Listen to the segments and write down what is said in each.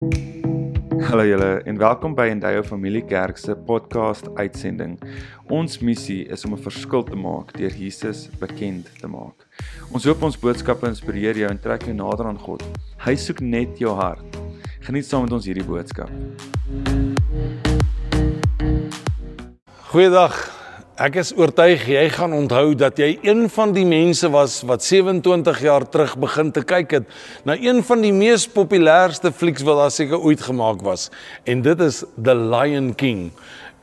Hallo julle en welkom by Endeavour Familie Kerk se podcast uitsending. Ons missie is om 'n verskil te maak deur Jesus bekend te maak. Ons hoop ons boodskappe inspireer jou en trek jou nader aan God. Hy soek net jou hart. Geniet saam met ons hierdie boodskap. Goeiedag. Ek is oortuig jy gaan onthou dat jy een van die mense was wat 27 jaar terug begin te kyk het na een van die mees populairste flieks wat daar seker ooit gemaak was en dit is The Lion King.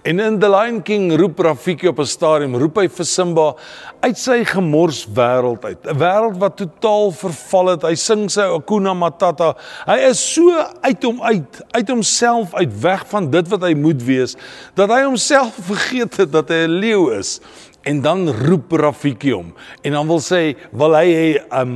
En in The Lion King roep Rafiki op 'n stadium, roep hy vir Simba uit sy gemors wêreld uit. 'n Wêreld wat totaal verval het. Hy sing sy Hakuna Matata. Hy is so uit hom uit, uit homself uit weg van dit wat hy moet wees, dat hy homself vergeet het dat hy 'n leeu is. En dan roep Rafiki hom en dan wil sê wil hy hê um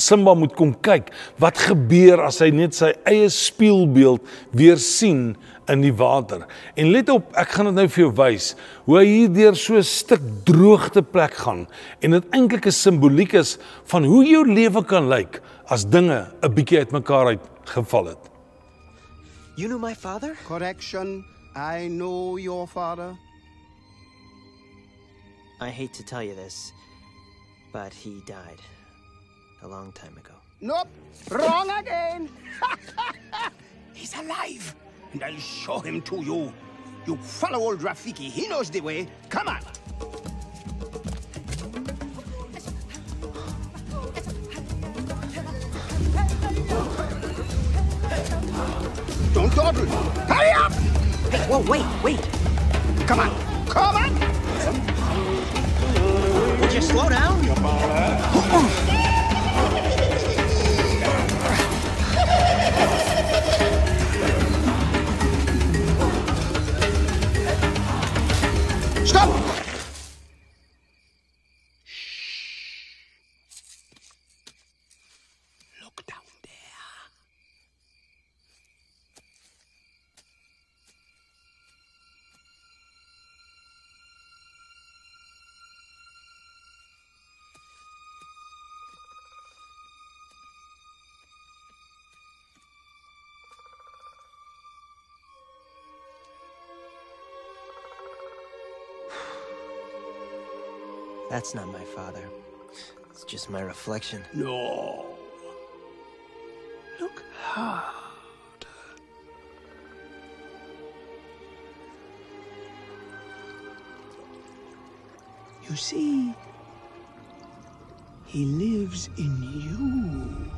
Simba moet kom kyk wat gebeur as hy net sy eie spieelbeeld weer sien in die water. En let op, ek gaan dit nou vir jou wys hoe hy hier deur so 'n stuk droogte plek gaan en dit eintlik 'n simboliek is van hoe jou lewe kan lyk as dinge 'n bietjie uitmekaar uitgeval het. You knew my father? Correction, I know your father. I hate to tell you this, but he died a long time ago. Nope, wrong again. He's alive, and I'll show him to you. You follow old Rafiki, he knows the way. Come on. Don't dawdle. Hurry up! Hey, whoa, wait, wait. Come on, come on! Would you slow down? That's not my father. It's just my reflection. No. Look hard. You see, he lives in you.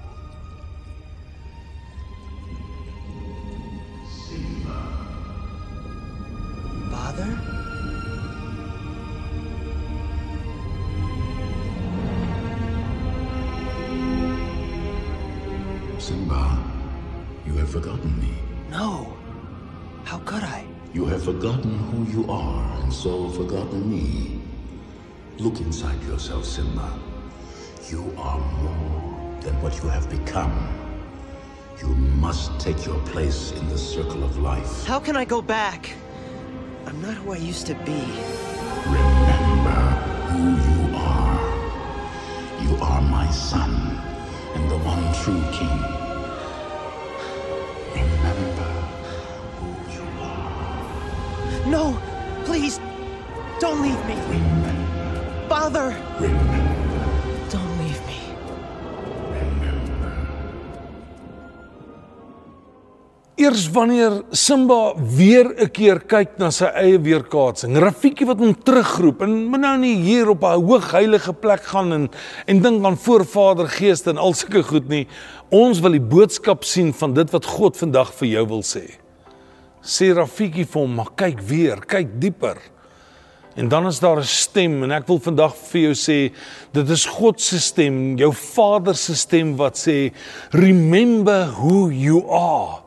So forgotten me. Look inside yourself, Simba. You are more than what you have become. You must take your place in the circle of life. How can I go back? I'm not who I used to be. Remember who you are. You are my son, and the one true king. Don't leave me! Father! Remember, Don't leave me. remember. Eers wanneer Simba weer 'n keer kyk na sy eie weerkaatsing, Rafiki wat hom terugroep en moet nou nie hier op 'n hoog heilige plek gaan en en dink aan voorvader geeste en al sulke goed nie. Ons wil die boodskap sien van dit wat God vandag vir jou wil sê. Sê Rafiki vir hom, maar kyk weer, kyk dieper. En dan is daar 'n stem en ek wil vandag vir jou sê dit is God se stem, jou Vader se stem wat sê remember who you are.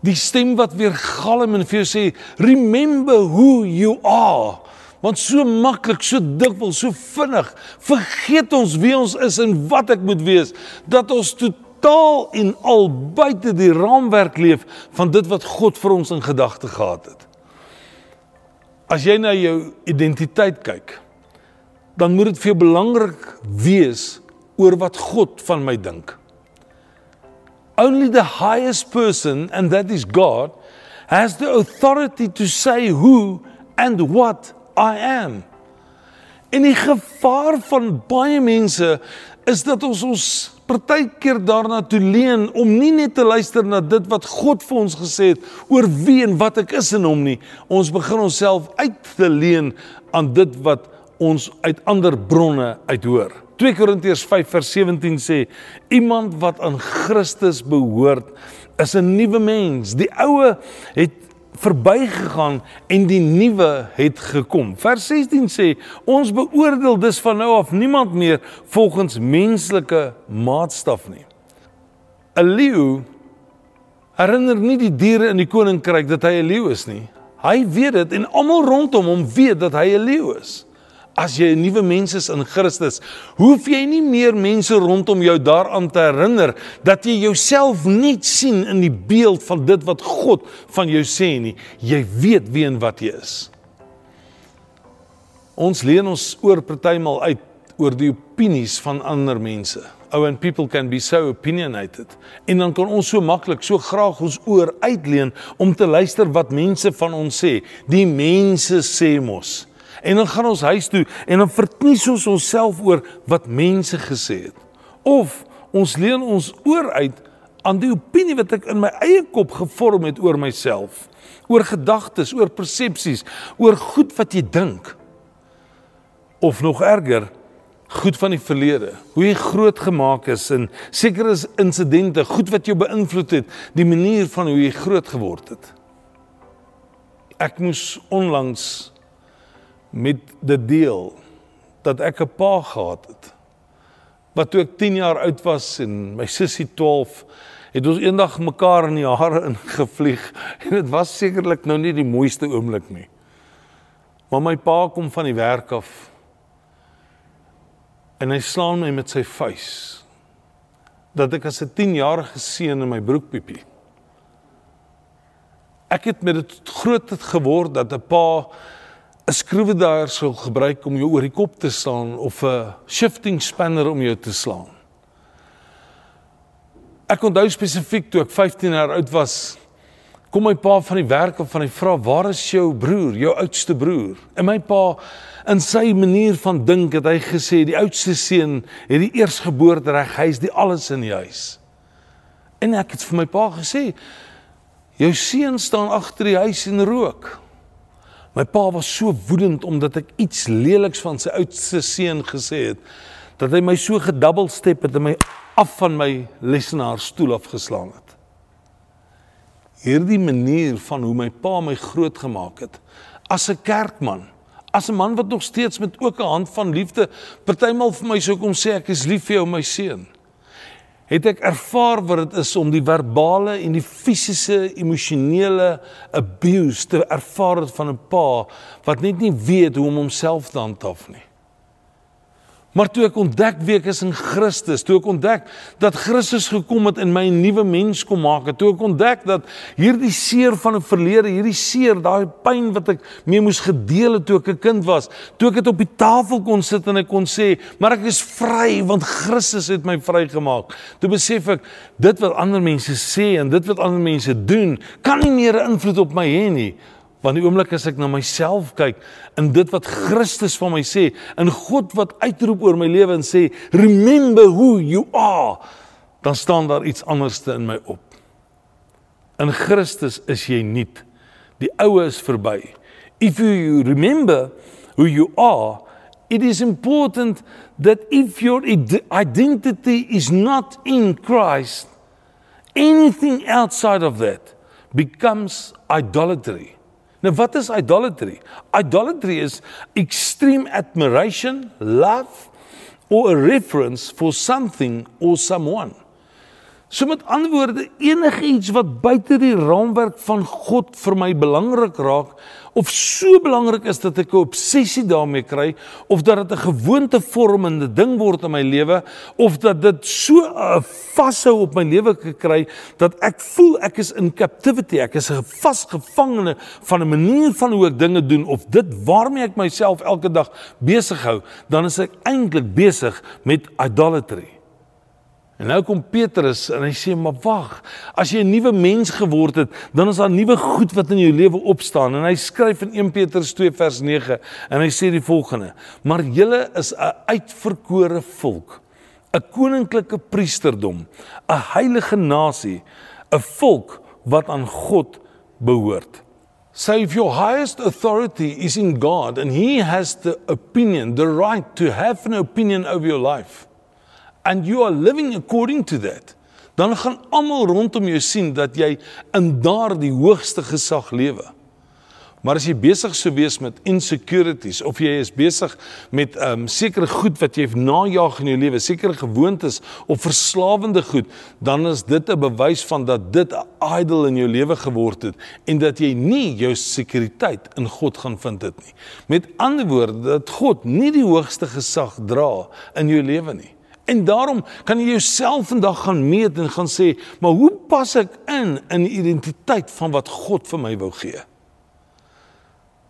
Die stem wat weer galm en vir jou sê remember who you are. Want so maklik, so dikwels, so vinnig vergeet ons wie ons is en wat ek moet wees dat ons totaal en al buite die raamwerk leef van dit wat God vir ons in gedagte gehad het. As jy na jou identiteit kyk, dan moet dit vir jou belangrik wees oor wat God van my dink. Only the highest person and that is God has the authority to say who and what I am. En die gevaar van baie mense is dat ons ons partykeer daarna toe leen om nie net te luister na dit wat God vir ons gesê het oor wie en wat ek is in hom nie. Ons begin onsself uit te leen aan dit wat ons uit ander bronne uithoor. 2 Korintiërs 5 vers 17 sê iemand wat aan Christus behoort is 'n nuwe mens. Die ou het verbygegaan en die nuwe het gekom. Vers 16 sê ons beoordeel dus van nou af niemand meer volgens menslike maatstaf nie. 'n Leeu herinner nie die diere in die koninkryk dat hy 'n leeu is nie. Hy weet dit en almal rondom hom weet dat hy 'n leeu is. As jy 'n nuwe mens is in Christus, hoef jy nie meer mense rondom jou daaraan te herinner dat jy jouself nie sien in die beeld van dit wat God van jou sê nie. Jy weet wie en wat jy is. Ons leen ons oor partymal uit oor die opinies van ander mense. Oh and people can be so opinionated. En dan kan ons so maklik so graag ons oor uitleen om te luister wat mense van ons sê. Die mense sê mos en dan gaan ons huis toe en dan verknies ons onsself oor wat mense gesê het. Of ons leen ons oor uit aan die opinie wat ek in my eie kop gevorm het oor myself, oor gedagtes, oor persepsies, oor goed wat jy dink. Of nog erger, goed van die verlede, hoe jy groot gemaak is en sekere insidente, goed wat jou beïnvloed het, die manier van hoe jy groot geword het. Ek moes onlangs met dit deel dat ek 'n pa gehad het. Wat toe ek 10 jaar oud was en my sussie 12, het ons eendag mekaar in die hare ingevlieg en dit was sekerlik nou nie die mooiste oomblik nie. Maar my pa kom van die werk af en hy slaan my met sy vuis dat ek as 'n 10-jarige seun in my broekpiepie. Ek het met dit groot geword dat 'n pa 'n skroewedraaier sou gebruik om jou oor die kop te slaan of 'n shifting spanner om jou te slaan. Ek onthou spesifiek toe ek 15 jaar oud was, kom my pa van die werk af van hy vra, "Waar is jou broer, jou oudste broer?" En my pa in sy manier van dink het hy gesê, "Die oudste seun het die eersgeboorte reg, hy is die alles in die huis." En ek het vir my pa gesê, "Jou seun staan agter die huis en rook." My pa was so woedend omdat ek iets leliks van sy oudste seun gesê het dat hy my so gedubbel step het en my af van my lesenaar stoel afgeslaan het. Hierdie manier van hoe my pa my grootgemaak het as 'n kerkman, as 'n man wat nog steeds met ook 'n hand van liefde partymal vir my sou kom sê ek is lief vir jou my seun het ek ervaar wat dit is om die verbale en die fisiese emosionele abuse te ervaar van 'n pa wat net nie weet hoe om homself te handhaaf nie. Maar toe ek ontdek wie ek is in Christus, toe ek ontdek dat Christus gekom het en my 'n nuwe mens kom maak het, toe ek ontdek dat hierdie seer van 'n verlede, hierdie seer, daai pyn wat ek mee moes gedeel het toe ek 'n kind was, toe ek dit op die tafel kon sit en ek kon sê, maar ek is vry want Christus het my vrygemaak. Toe besef ek dit wat ander mense sê en dit wat ander mense doen, kan nie meer 'n invloed op my hê nie. Want die oomblik as ek na myself kyk in dit wat Christus van my sê, in God wat uitroep oor my lewe en sê, "Remember who you are," dan staan daar iets anderste in my op. In Christus is jy nuut. Die ou is verby. If you remember who you are, it is important that if your identity is not in Christ, anything outside of that becomes idolatry. Nou wat is idolatry? Idolatry is extreme admiration, love or a reference for something or someone. So met ander woorde, enigiets wat buite die raamwerk van God vir my belangrik raak of so belangrik is dat ek 'n obsessie daarmee kry of dat dit 'n gewoonte vormende ding word in my lewe of dat dit so 'n uh, vashou op my lewe gekry dat ek voel ek is in captivity, ek is 'n vasgevangene van 'n manier van hoe ek dinge doen of dit waarmee ek myself elke dag besig hou, dan is ek eintlik besig met idolatry. En nou kom Petrus en hy sê maar wag, as jy 'n nuwe mens geword het, dan is daar nuwe goed wat in jou lewe opstaan en hy skryf in 1 Petrus 2 vers 9 en hy sê die volgende: Maar julle is 'n uitverkore volk, 'n koninklike priesterdom, 'n heilige nasie, 'n volk wat aan God behoort. So if your highest authority is in God and he has the opinion, the right to have an opinion over your life, and you are living according to that, dan gaan almal rondom jou sien dat jy in daardie hoogste gesag lewe. Maar as jy besig sou wees met insecurities of jy is besig met um sekere goed wat jy najag in jou lewe, sekere gewoontes of verslawende goed, dan is dit 'n bewys van dat dit 'n idol in jou lewe geword het en dat jy nie jou sekuriteit in God gaan vind dit nie. Met ander woorde, dat God nie die hoogste gesag dra in jou lewe nie. En daarom kan jy jouself vandag gaan meet en gaan sê, maar hoe pas ek in in die identiteit van wat God vir my wou gee?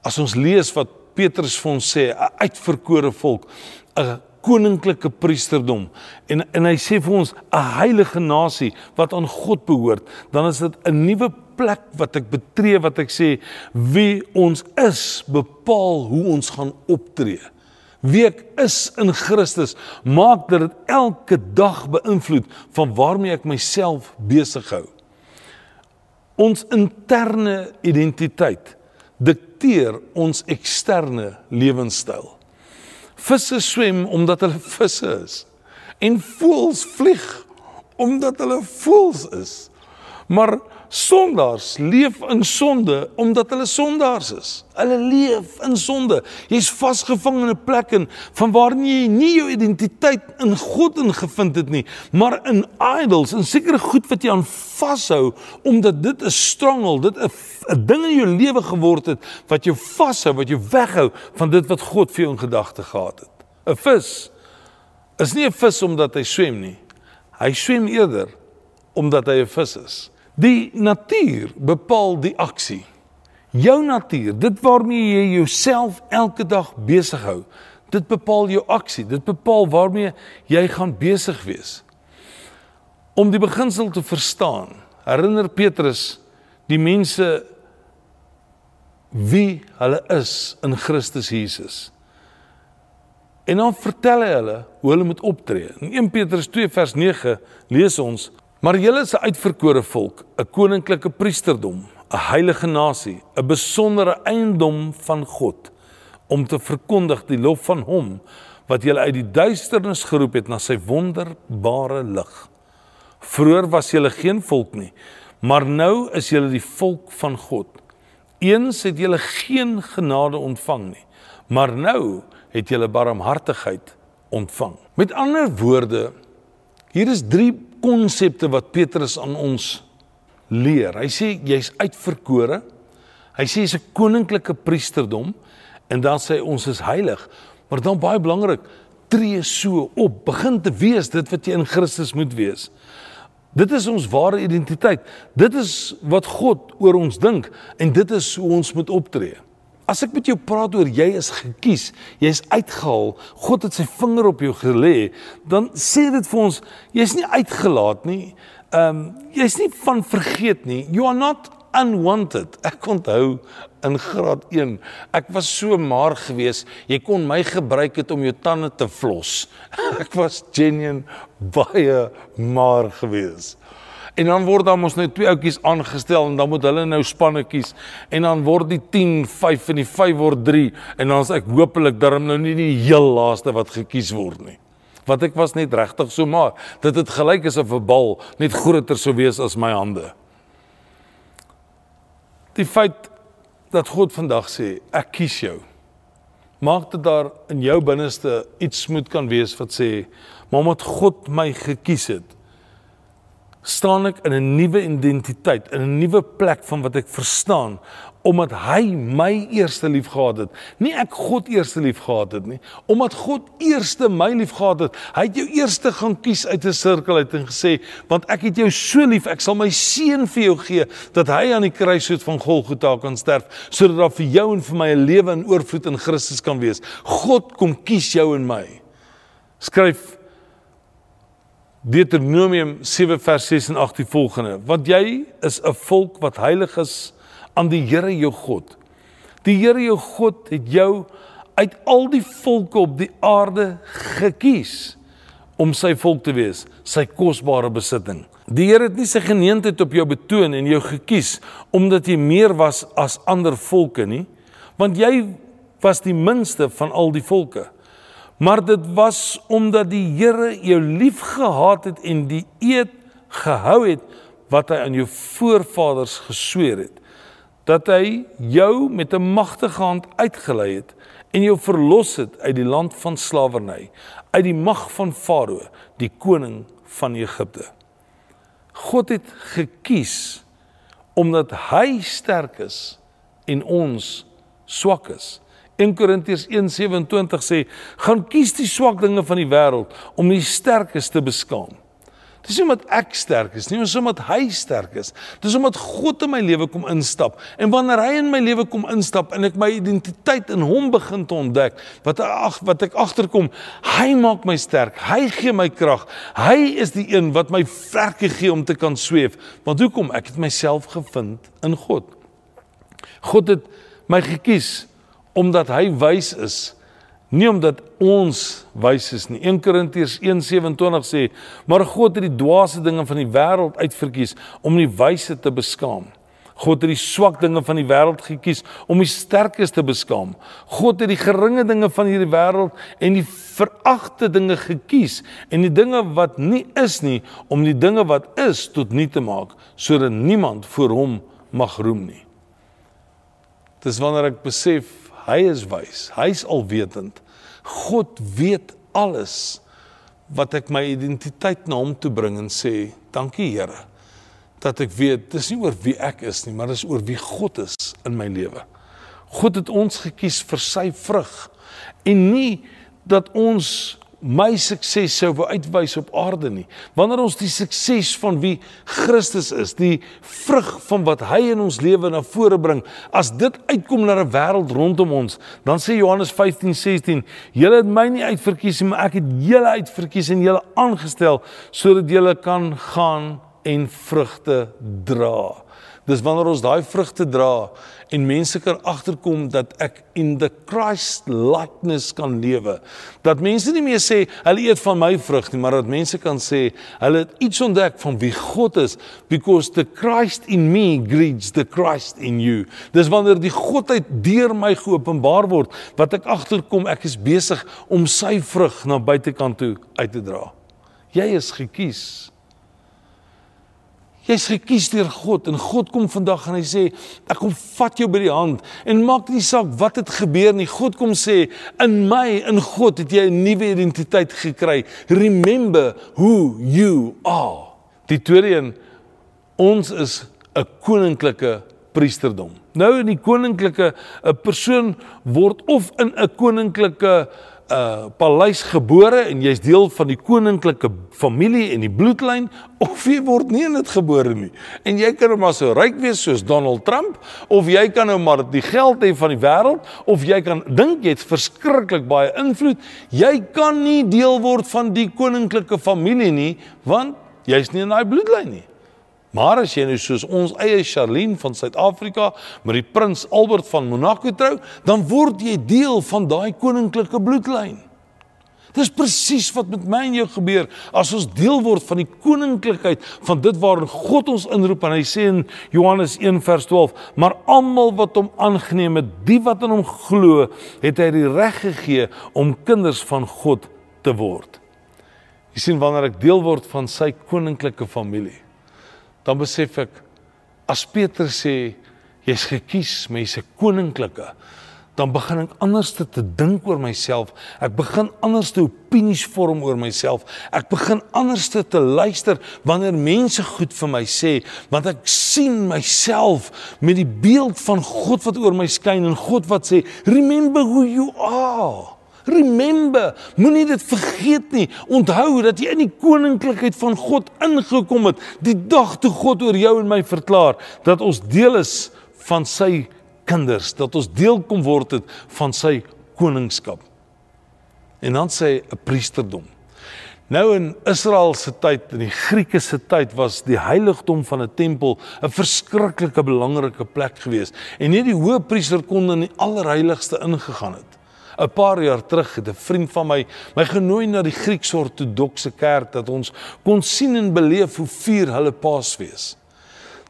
As ons lees wat Petrus vir ons sê, 'n uitverkore volk, 'n koninklike priesterdom en en hy sê vir ons 'n heilige nasie wat aan God behoort, dan is dit 'n nuwe plek wat ek betree wat ek sê wie ons is bepaal hoe ons gaan optree. Wie ek is in Christus maak dat dit elke dag beïnvloed van waarmee ek myself besig hou. Ons interne identiteit dikteer ons eksterne lewenstyl. Visse swem omdat hulle visse is en voëls vlieg omdat hulle voëls is. Maar sondaars leef in sonde omdat hulle sondaars is. Hulle leef in sonde. Jy's vasgevang in 'n plek in van waar jy nie jou identiteit in God ingevind het nie, maar in idols, in sekere goed wat jy aan vashou omdat dit 'n strangel, dit 'n 'n ding in jou lewe geword het wat jou vashou, wat jou weghou van dit wat God vir jou in gedagte gehad het. 'n Vis is nie 'n vis omdat hy swem nie. Hy swem eerder omdat hy 'n vis is. Die natuur bepaal die aksie. Jou natuur, dit waarmee jy jouself elke dag besig hou, dit bepaal jou aksie. Dit bepaal waarmee jy gaan besig wees. Om die beginsel te verstaan, herinner Petrus die mense wie hulle is in Christus Jesus. En dan vertel hy hulle hoe hulle moet optree. In 1 Petrus 2 vers 9 lees ons Maar julle is 'n uitverkore volk, 'n koninklike priesterdom, 'n heilige nasie, 'n besondere eiendom van God om te verkondig die lof van hom wat julle uit die duisternis geroep het na sy wonderbare lig. Vroer was julle geen volk nie, maar nou is julle die volk van God. Eens het julle geen genade ontvang nie, maar nou het julle barmhartigheid ontvang. Met ander woorde, hier is 3 konsepte wat Petrus aan ons leer. Hy sê jy's uitverkore. Hy sê jy's 'n koninklike priesterdom en dan sê ons is heilig. Maar dan baie belangrik, tree so op, begin te wees dit wat jy in Christus moet wees. Dit is ons ware identiteit. Dit is wat God oor ons dink en dit is hoe ons moet optree. As ek met jou praat oor jy is gekies, jy's uitgehaal, God het sy vinger op jou gelê, dan sê dit vir ons jy's nie uitgelaat nie. Ehm um, jy's nie van vergeet nie. You are not unwanted. Ek onthou in graad 1, ek was so maar gewees, jy kon my gebruik het om jou tande te vlos. Ek was genuine baie maar gewees. En dan word daar mos nou twee ouetjies aangestel en dan moet hulle nou spanne kies. En dan word die 10 5 en die 5 word 3 en dan is ek hopelik darm nou nie die heel laaste wat gekies word nie. Want ek was net regtig so maar dit het gelyk asof 'n bal net groter sou wees as my hande. Die feit dat God vandag sê ek kies jou. Maak dit daar in jou binneste iets moet kan wees wat sê maar omdat God my gekies het staan ek in 'n nuwe identiteit, in 'n nuwe plek van wat ek verstaan omdat hy my eerste lief gehad het. Nie ek God eerste lief gehad het nie, omdat God eerste my lief gehad het. Hy het jou eerste gaan kies uit 'n sirkel uit en gesê, "Want ek het jou so lief, ek sal my seun vir jou gee dat hy aan die kruishout van Golgotha kan sterf, sodat daar vir jou en vir my 'n lewe in oorvloed in Christus kan wees." God kom kies jou en my. Skryf Deuteronomium 7 vers 6 en 8 die volgende: Want jy is 'n volk wat heilig is aan die Here jou God. Die Here jou God het jou uit al die volke op die aarde gekies om sy volk te wees, sy kosbare besitting. Die Here het nie sy geneentheid op jou betoon en jou gekies omdat jy meer was as ander volke nie, want jy was die minste van al die volke. Maar dit was omdat die Here jou liefgehad het en die eed gehou het wat hy aan jou voorvaders gesweer het dat hy jou met 'n magtige hand uitgelei het en jou verlos het uit die land van slawerny uit die mag van Farao die koning van Egipte. God het gekies omdat hy sterk is en ons swak is 1 Korintiërs 1:27 sê gaan kies die swak dinge van die wêreld om die sterkes te beskaam Dis nie omdat ek sterk is nie, dis omdat hy sterk is. Dis omdat God in my lewe kom instap. En wanneer hy in my lewe kom instap en ek my identiteit in hom begin te ontdek, wat ag wat ek agterkom, hy maak my sterk. Hy gee my krag. Hy is die een wat my vlerke gee om te kan sweef. Want hoekom? Ek het myself gevind in God. God het my gekies omdat hy wys is Nie omdat ons wys is nie. 1 Korintiërs 1:27 sê, maar God het die dwaase dinge van die wêreld uitverkies om die wyse te beskaam. God het die swak dinge van die wêreld gekies om die sterkes te beskaam. God het die geringe dinge van hierdie wêreld en die veragte dinge gekies en die dinge wat nie is nie om die dinge wat is tot nie te maak sodat niemand voor hom mag roem nie. Dis wanneer ek besef hy is wys, hy's alwetend. God weet alles wat ek my identiteit na hom toe bring en sê, dankie Here dat ek weet dis nie oor wie ek is nie, maar dis oor wie God is in my lewe. God het ons gekies vir sy vrug en nie dat ons my sukses sou wou uitwys op aarde nie. Wanneer ons die sukses van wie Christus is, die vrug van wat hy in ons lewe na vore bring, as dit uitkom na 'n wêreld rondom ons, dan sê Johannes 15:16, julle het my nie uitverkies nie, maar ek het julle uitverkies en julle aangestel sodat julle kan gaan en vrugte dra. Dis wanneer ons daai vrugte dra en mense kan agterkom dat ek in the Christ likeness kan lewe. Dat mense nie meer sê hulle eet van my vrug nie, maar dat mense kan sê hulle het iets ontdek van wie God is because the Christ in me greets the Christ in you. Dis wanneer die godheid deur my geopenbaar word wat ek agterkom ek is besig om sy vrug na buitekant toe uit te dra. Jy is gekies Jy's gekies deur God en God kom vandag en hy sê ek kom vat jou by die hand en maak nie saak wat het gebeur nie. God kom sê in my in God het jy 'n nuwe identiteit gekry. Remember who you are. Die tweede een ons is 'n koninklike priesterdom. Nou in die koninklike 'n persoon word of in 'n koninklike uh paleis gebore en jy's deel van die koninklike familie en die bloedlyn of jy word nie in dit gebore nie. En jy kan nou maar so ryk wees soos Donald Trump of jy kan nou maar die geld hê van die wêreld of jy kan dink jy het verskriklik baie invloed. Jy kan nie deel word van die koninklike familie nie want jy's nie in daai bloedlyn nie. Maar as jy nou soos ons eie Charlene van Suid-Afrika met die prins Albert van Monaco trou, dan word jy deel van daai koninklike bloedlyn. Dis presies wat met my en jou gebeur as ons deel word van die koninklikheid van dit waarin God ons inroep en hy sê in Johannes 1 vers 12, maar almal wat hom aangeneem het, die wat in hom glo, het hy die reg gegee om kinders van God te word. Jy sien wanneer ek deel word van sy koninklike familie dan besef ek as Petrus sê jy's gekies, mense koninklike, dan begin ek anders te, te dink oor myself. Ek begin anders te opinies vorm oor myself. Ek begin anders te, te luister wanneer mense goed vir my sê, want ek sien myself met die beeld van God wat oor my skyn en God wat sê, "Remember who you are." Remember, moenie dit vergeet nie. Onthou dat jy in die koninklikheid van God ingekom het die dag toe God oor jou en my verklaar dat ons deel is van sy kinders, dat ons deel kom word het van sy koningskap. En dan sê 'n priesterdom. Nou in Israel se tyd, in die Grieke se tyd was die heiligdom van 'n tempel 'n verskriklike belangrike plek geweest en net die hoëpriester kon in die allerheiligste ingegaan het. 'n Paar jaar terug het 'n vriend van my my genooi na die Grieks-Ortodokse kerk dat ons kon sien en beleef hoe vier hulle Paasfees.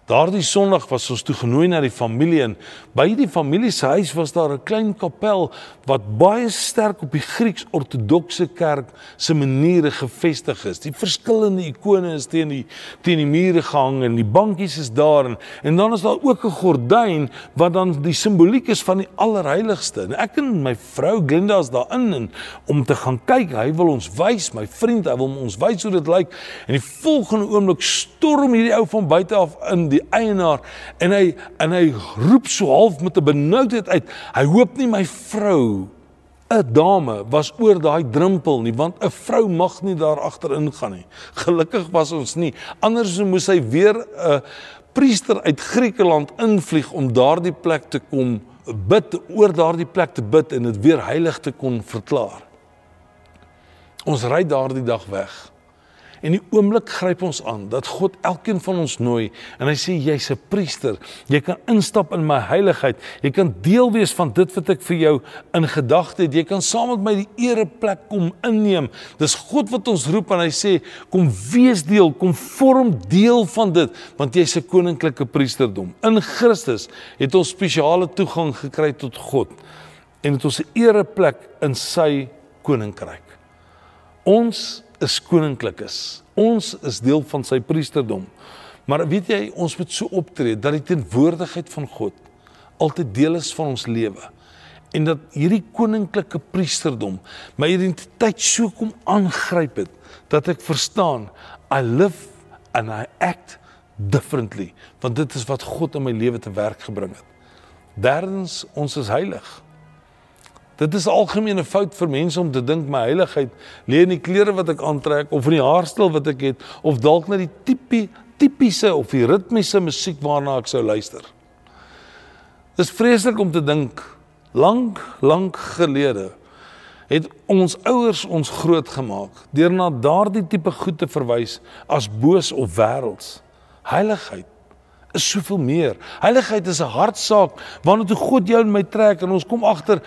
Daardie Sondag was ons toe genooi na die familie en by die familie se huis was daar 'n klein kapel wat baie sterk op die Grieks-Ortodokse kerk se maniere gefestig is. Die verskillende ikone is teen die teen die mure gehang en die bankies is daar en, en dan is daar ook 'n gordyn wat dan die simboliek is van die allerheiligste. En ek en my vrou Glenda is daarin en om te gaan kyk. Hy wil ons wys, my vriend, hy wil ons wys hoe dit lyk. En die volgende oomblik storm hierdie ou van buite af in die eienaar en hy en hy roep so half met 'n benoudheid uit. Hy hoop nie my vrou 'n dame was oor daai drempel nie want 'n vrou mag nie daar agter ingaan nie. Gelukkig was ons nie. Anders moes hy weer 'n priester uit Griekeland invlieg om daardie plek te kom bid oor daardie plek te bid en dit weer heilig te kon verklaar. Ons ry daardie dag weg. En die oomblik gryp ons aan dat God elkeen van ons nooi en hy sê jy's 'n priester. Jy kan instap in my heiligheid. Jy kan deel wees van dit wat ek vir jou in gedagte het. Jy kan saam met my die ereplek kom inneem. Dis God wat ons roep en hy sê kom wees deel, kom vorm deel van dit want jy's 'n koninklike priesterdom. In Christus het ons spesiale toegang gekry tot God en het ons 'n ereplek in sy koninkryk. Ons is koninklik is. Ons is deel van sy priesterdom. Maar weet jy, ons moet so optree dat die teenwoordigheid van God altyd deel is van ons lewe. En dat hierdie koninklike priesterdom my identiteit so kom aangryp het dat ek verstaan I live and I act differently want dit is wat God in my lewe te werk gebring het. Derdens, ons is heilig. Dit is 'n algemene fout vir mense om te dink my heiligheid lê in die klere wat ek aantrek of in die haarstyl wat ek het of dalk net die tipie tipiese of die ritmiese musiek waarna ek sou luister. Dis vreeslik om te dink lank lank gelede het ons ouers ons grootgemaak deur na daardie tipe goed te verwys as boos of wêrelds. Heiligheid is soveel meer. Heiligheid is 'n hartsaak waarna toe God jou en my trek en ons kom agter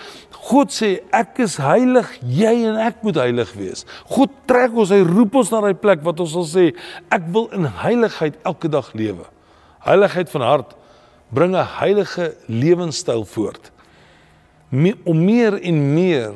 God sê ek is heilig, jy en ek moet heilig wees. God trek ons, hy roep ons na daai plek wat ons sal sê ek wil in heiligheid elke dag lewe. Heiligheid van hart bring 'n heilige lewenstyl voort. Me, om meer en meer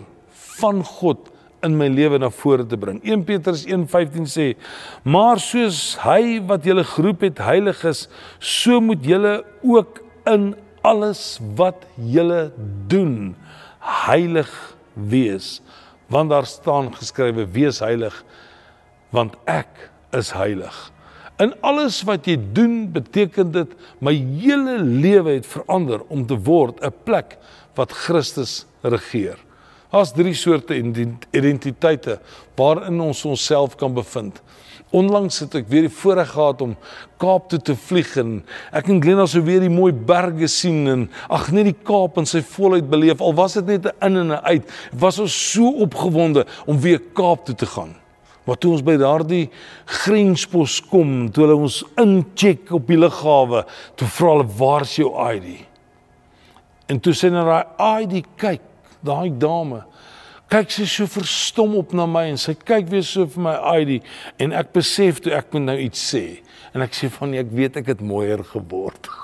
van God in my lewe na vore te bring. 1 Petrus 1:15 sê: "Maar soos hy wat julle geroep het heilig is, so moet julle ook in alles wat julle doen heilig wees, want daar staan geskrywe: Wees heilig, want ek is heilig." In alles wat jy doen, beteken dit my hele lewe het verander om te word 'n plek wat Christus regeer. Daar's drie soorte identiteite waarin ons onsself kan bevind. Onlangs het ek weer die voorreg gehad om Kaap toe te vlieg en ek en Glenna sou weer die mooi berge sien en ag net die Kaap in sy volheid beleef. Al was dit net 'n in en 'n uit, was ons so opgewonde om weer Kaap toe te gaan. Maar toe ons by daardie grenspos kom, toe hulle ons incheck op die lughawe, toe vra hulle waar is jou ID? En toe sê hulle daai ID kyk daai dame kyk sy so verstom op na my en sy kyk weer so vir my ID en ek besef toe ek moet nou iets sê en ek sê van ek weet ek het mooier geword.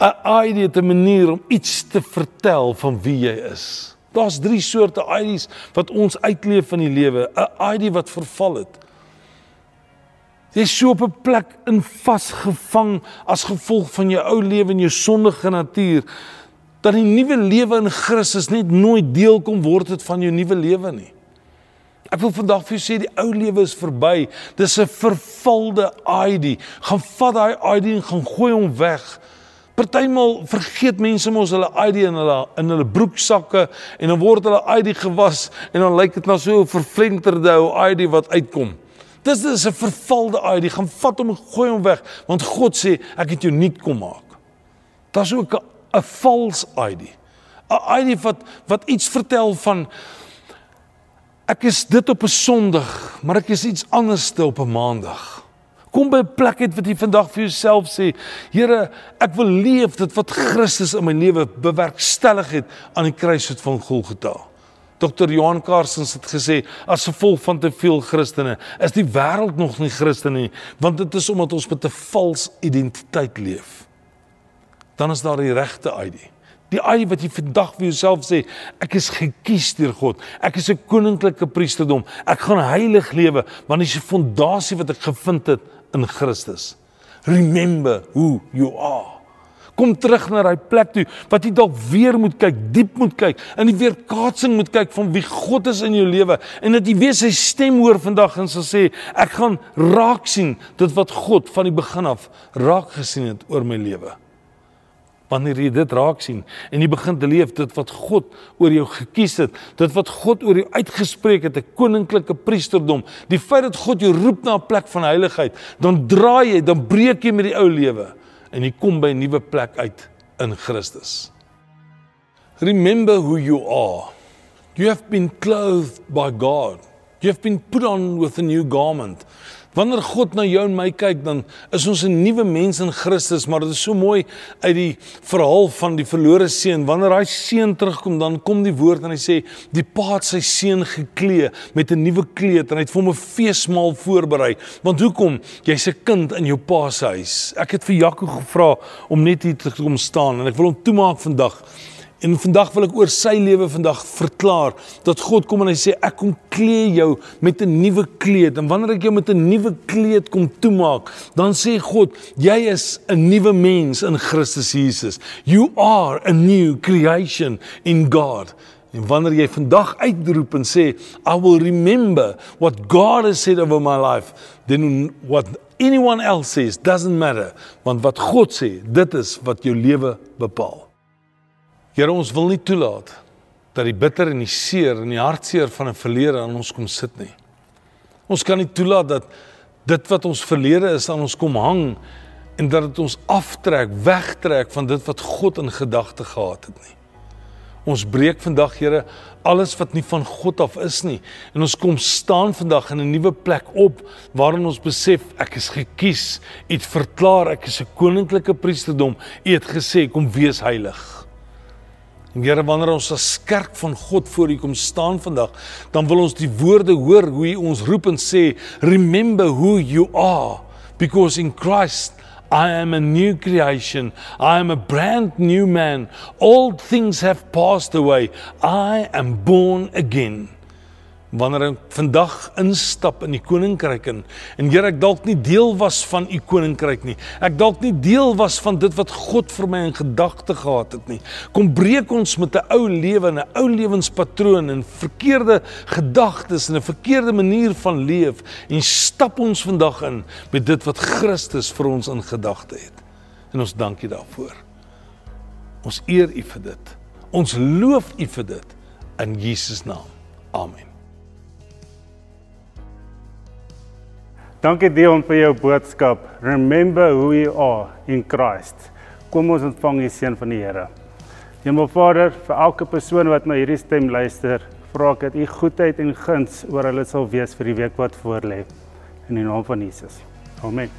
'n ID het 'n manier om iets te vertel van wie jy is. Daar's drie soorte IDs wat ons uitleef in die lewe. 'n ID wat verval het. Jy is so op 'n plek in vasgevang as gevolg van jou ou lewe en jou sondige natuur dat die nuwe lewe in Christus net nooit deel kom word het van jou nuwe lewe nie. Ek wil vandag vir jou sê die ou lewe is verby. Dis 'n vervalde ID. Gaan vat daai ID en gaan gooi hom weg. Partymal vergeet mense mos hulle ID in hulle in hulle broeksakke en dan word hulle ID gewas en dan lyk dit na so 'n vervlenterde ou ID wat uitkom. Dis dis 'n vervalde ID. Gaan vat hom en gooi hom weg want God sê ek het jou nuut kom maak. Daar's ook 'n 'n false ID. 'n ID wat wat iets vertel van Ek is dit op 'n Sondag, maar ek is iets anders te op 'n Maandag. Kom by 'n plek uit wat jy vandag vir jouself sê, Here, ek wil leef dit wat Christus in my lewe bewerkstellig het aan die kruisvoet van Golgotha. Dr. Johan Karsens het gesê as gevolg van te veel Christene is die wêreld nog nie Christen nie, want dit is omdat ons met 'n vals identiteit leef. Dan is daar die regte ID. Die ID wat jy vandag vir jouself sê, ek is gekies deur God. Ek is 'n koninklike priesterdom. Ek gaan heilig lewe want dis die fondasie wat ek gevind het in Christus. Remember who you are. Kom terug na daai plek toe wat jy dalk weer moet kyk, diep moet kyk, in die weerkaatsing moet kyk van wie God is in jou lewe en dat jy weer sy stem hoor vandag en sal sê ek gaan raak sien dit wat God van die begin af raak gesien het oor my lewe wanneer jy dit raak sien en jy begin te leef dit wat God oor jou gekies het, dit wat God oor jou uitgespreek het, 'n koninklike priesterdom, die feit dat God jou roep na 'n plek van heiligheid, dan draai jy, dan breek jy met die ou lewe en jy kom by 'n nuwe plek uit in Christus. Remember who you are. You have been clothed by God. You have been put on with a new garment. Wanneer God na jou en my kyk, dan is ons 'n nuwe mens in Christus, maar dit is so mooi uit die verhaal van die verlore seun. Wanneer hy seun terugkom, dan kom die woord en hy sê die pa het sy seun geklee met 'n nuwe kleed en hy het vir hom 'n feesmaal voorberei. Want hoekom? Jy's 'n kind in jou pa se huis. Ek het vir Jaco gevra om net hier te kom staan en ek wil hom toemaak vandag. En vandag wil ek oor sy lewe vandag verklaar dat God kom en hy sê ek kom klee jou met 'n nuwe kleed en wanneer ek jou met 'n nuwe kleed kom toemaak, dan sê God, jy is 'n nuwe mens in Christus Jesus. You are a new creation in God. En wanneer jy vandag uitroep en sê I will remember what God has said over my life, then what anyone else says doesn't matter, want wat God sê, dit is wat jou lewe bepaal. Here ons wil nie toelaat dat die bitter en die seer en die hartseer van 'n verlede aan ons kom sit nie. Ons kan nie toelaat dat dit wat ons verlede is aan ons kom hang en dat dit ons aftrek, wegtrek van dit wat God in gedagte gehad het nie. Ons breek vandag Here alles wat nie van God af is nie en ons kom staan vandag in 'n nuwe plek op waarin ons besef ek is gekies, U het verklaar ek is 'n koninklike priesterdom, U het gesê kom wees heilig. En Here, wanneer ons as kerk van God voor U kom staan vandag, dan wil ons die woorde hoor hoe U ons roep en sê, "Remember who you are, because in Christ I am a new creation. I am a brand new man. All things have passed away. I am born again." Wanneer ek vandag instap in die koninkryk in en Here ek dalk nie deel was van u koninkryk nie. Ek dalk nie deel was van dit wat God vir my in gedagte gehad het nie. Kom breek ons met 'n ou lewe en 'n ou lewenspatroon en verkeerde gedagtes en 'n verkeerde manier van leef en stap ons vandag in met dit wat Christus vir ons in gedagte het. En ons dankie daarvoor. Ons eer u vir dit. Ons loof u vir dit in Jesus naam. Amen. Dankie Dion vir jou boodskap. Remember who you are in Christ. Kom ons ontvang die seën van die Here. Hemel Vader, vir elke persoon wat na hierdie stem luister, vra ek dat U goedheid en guns oor hulle sal wees vir die week wat voorlê. In die naam van Jesus. Amen.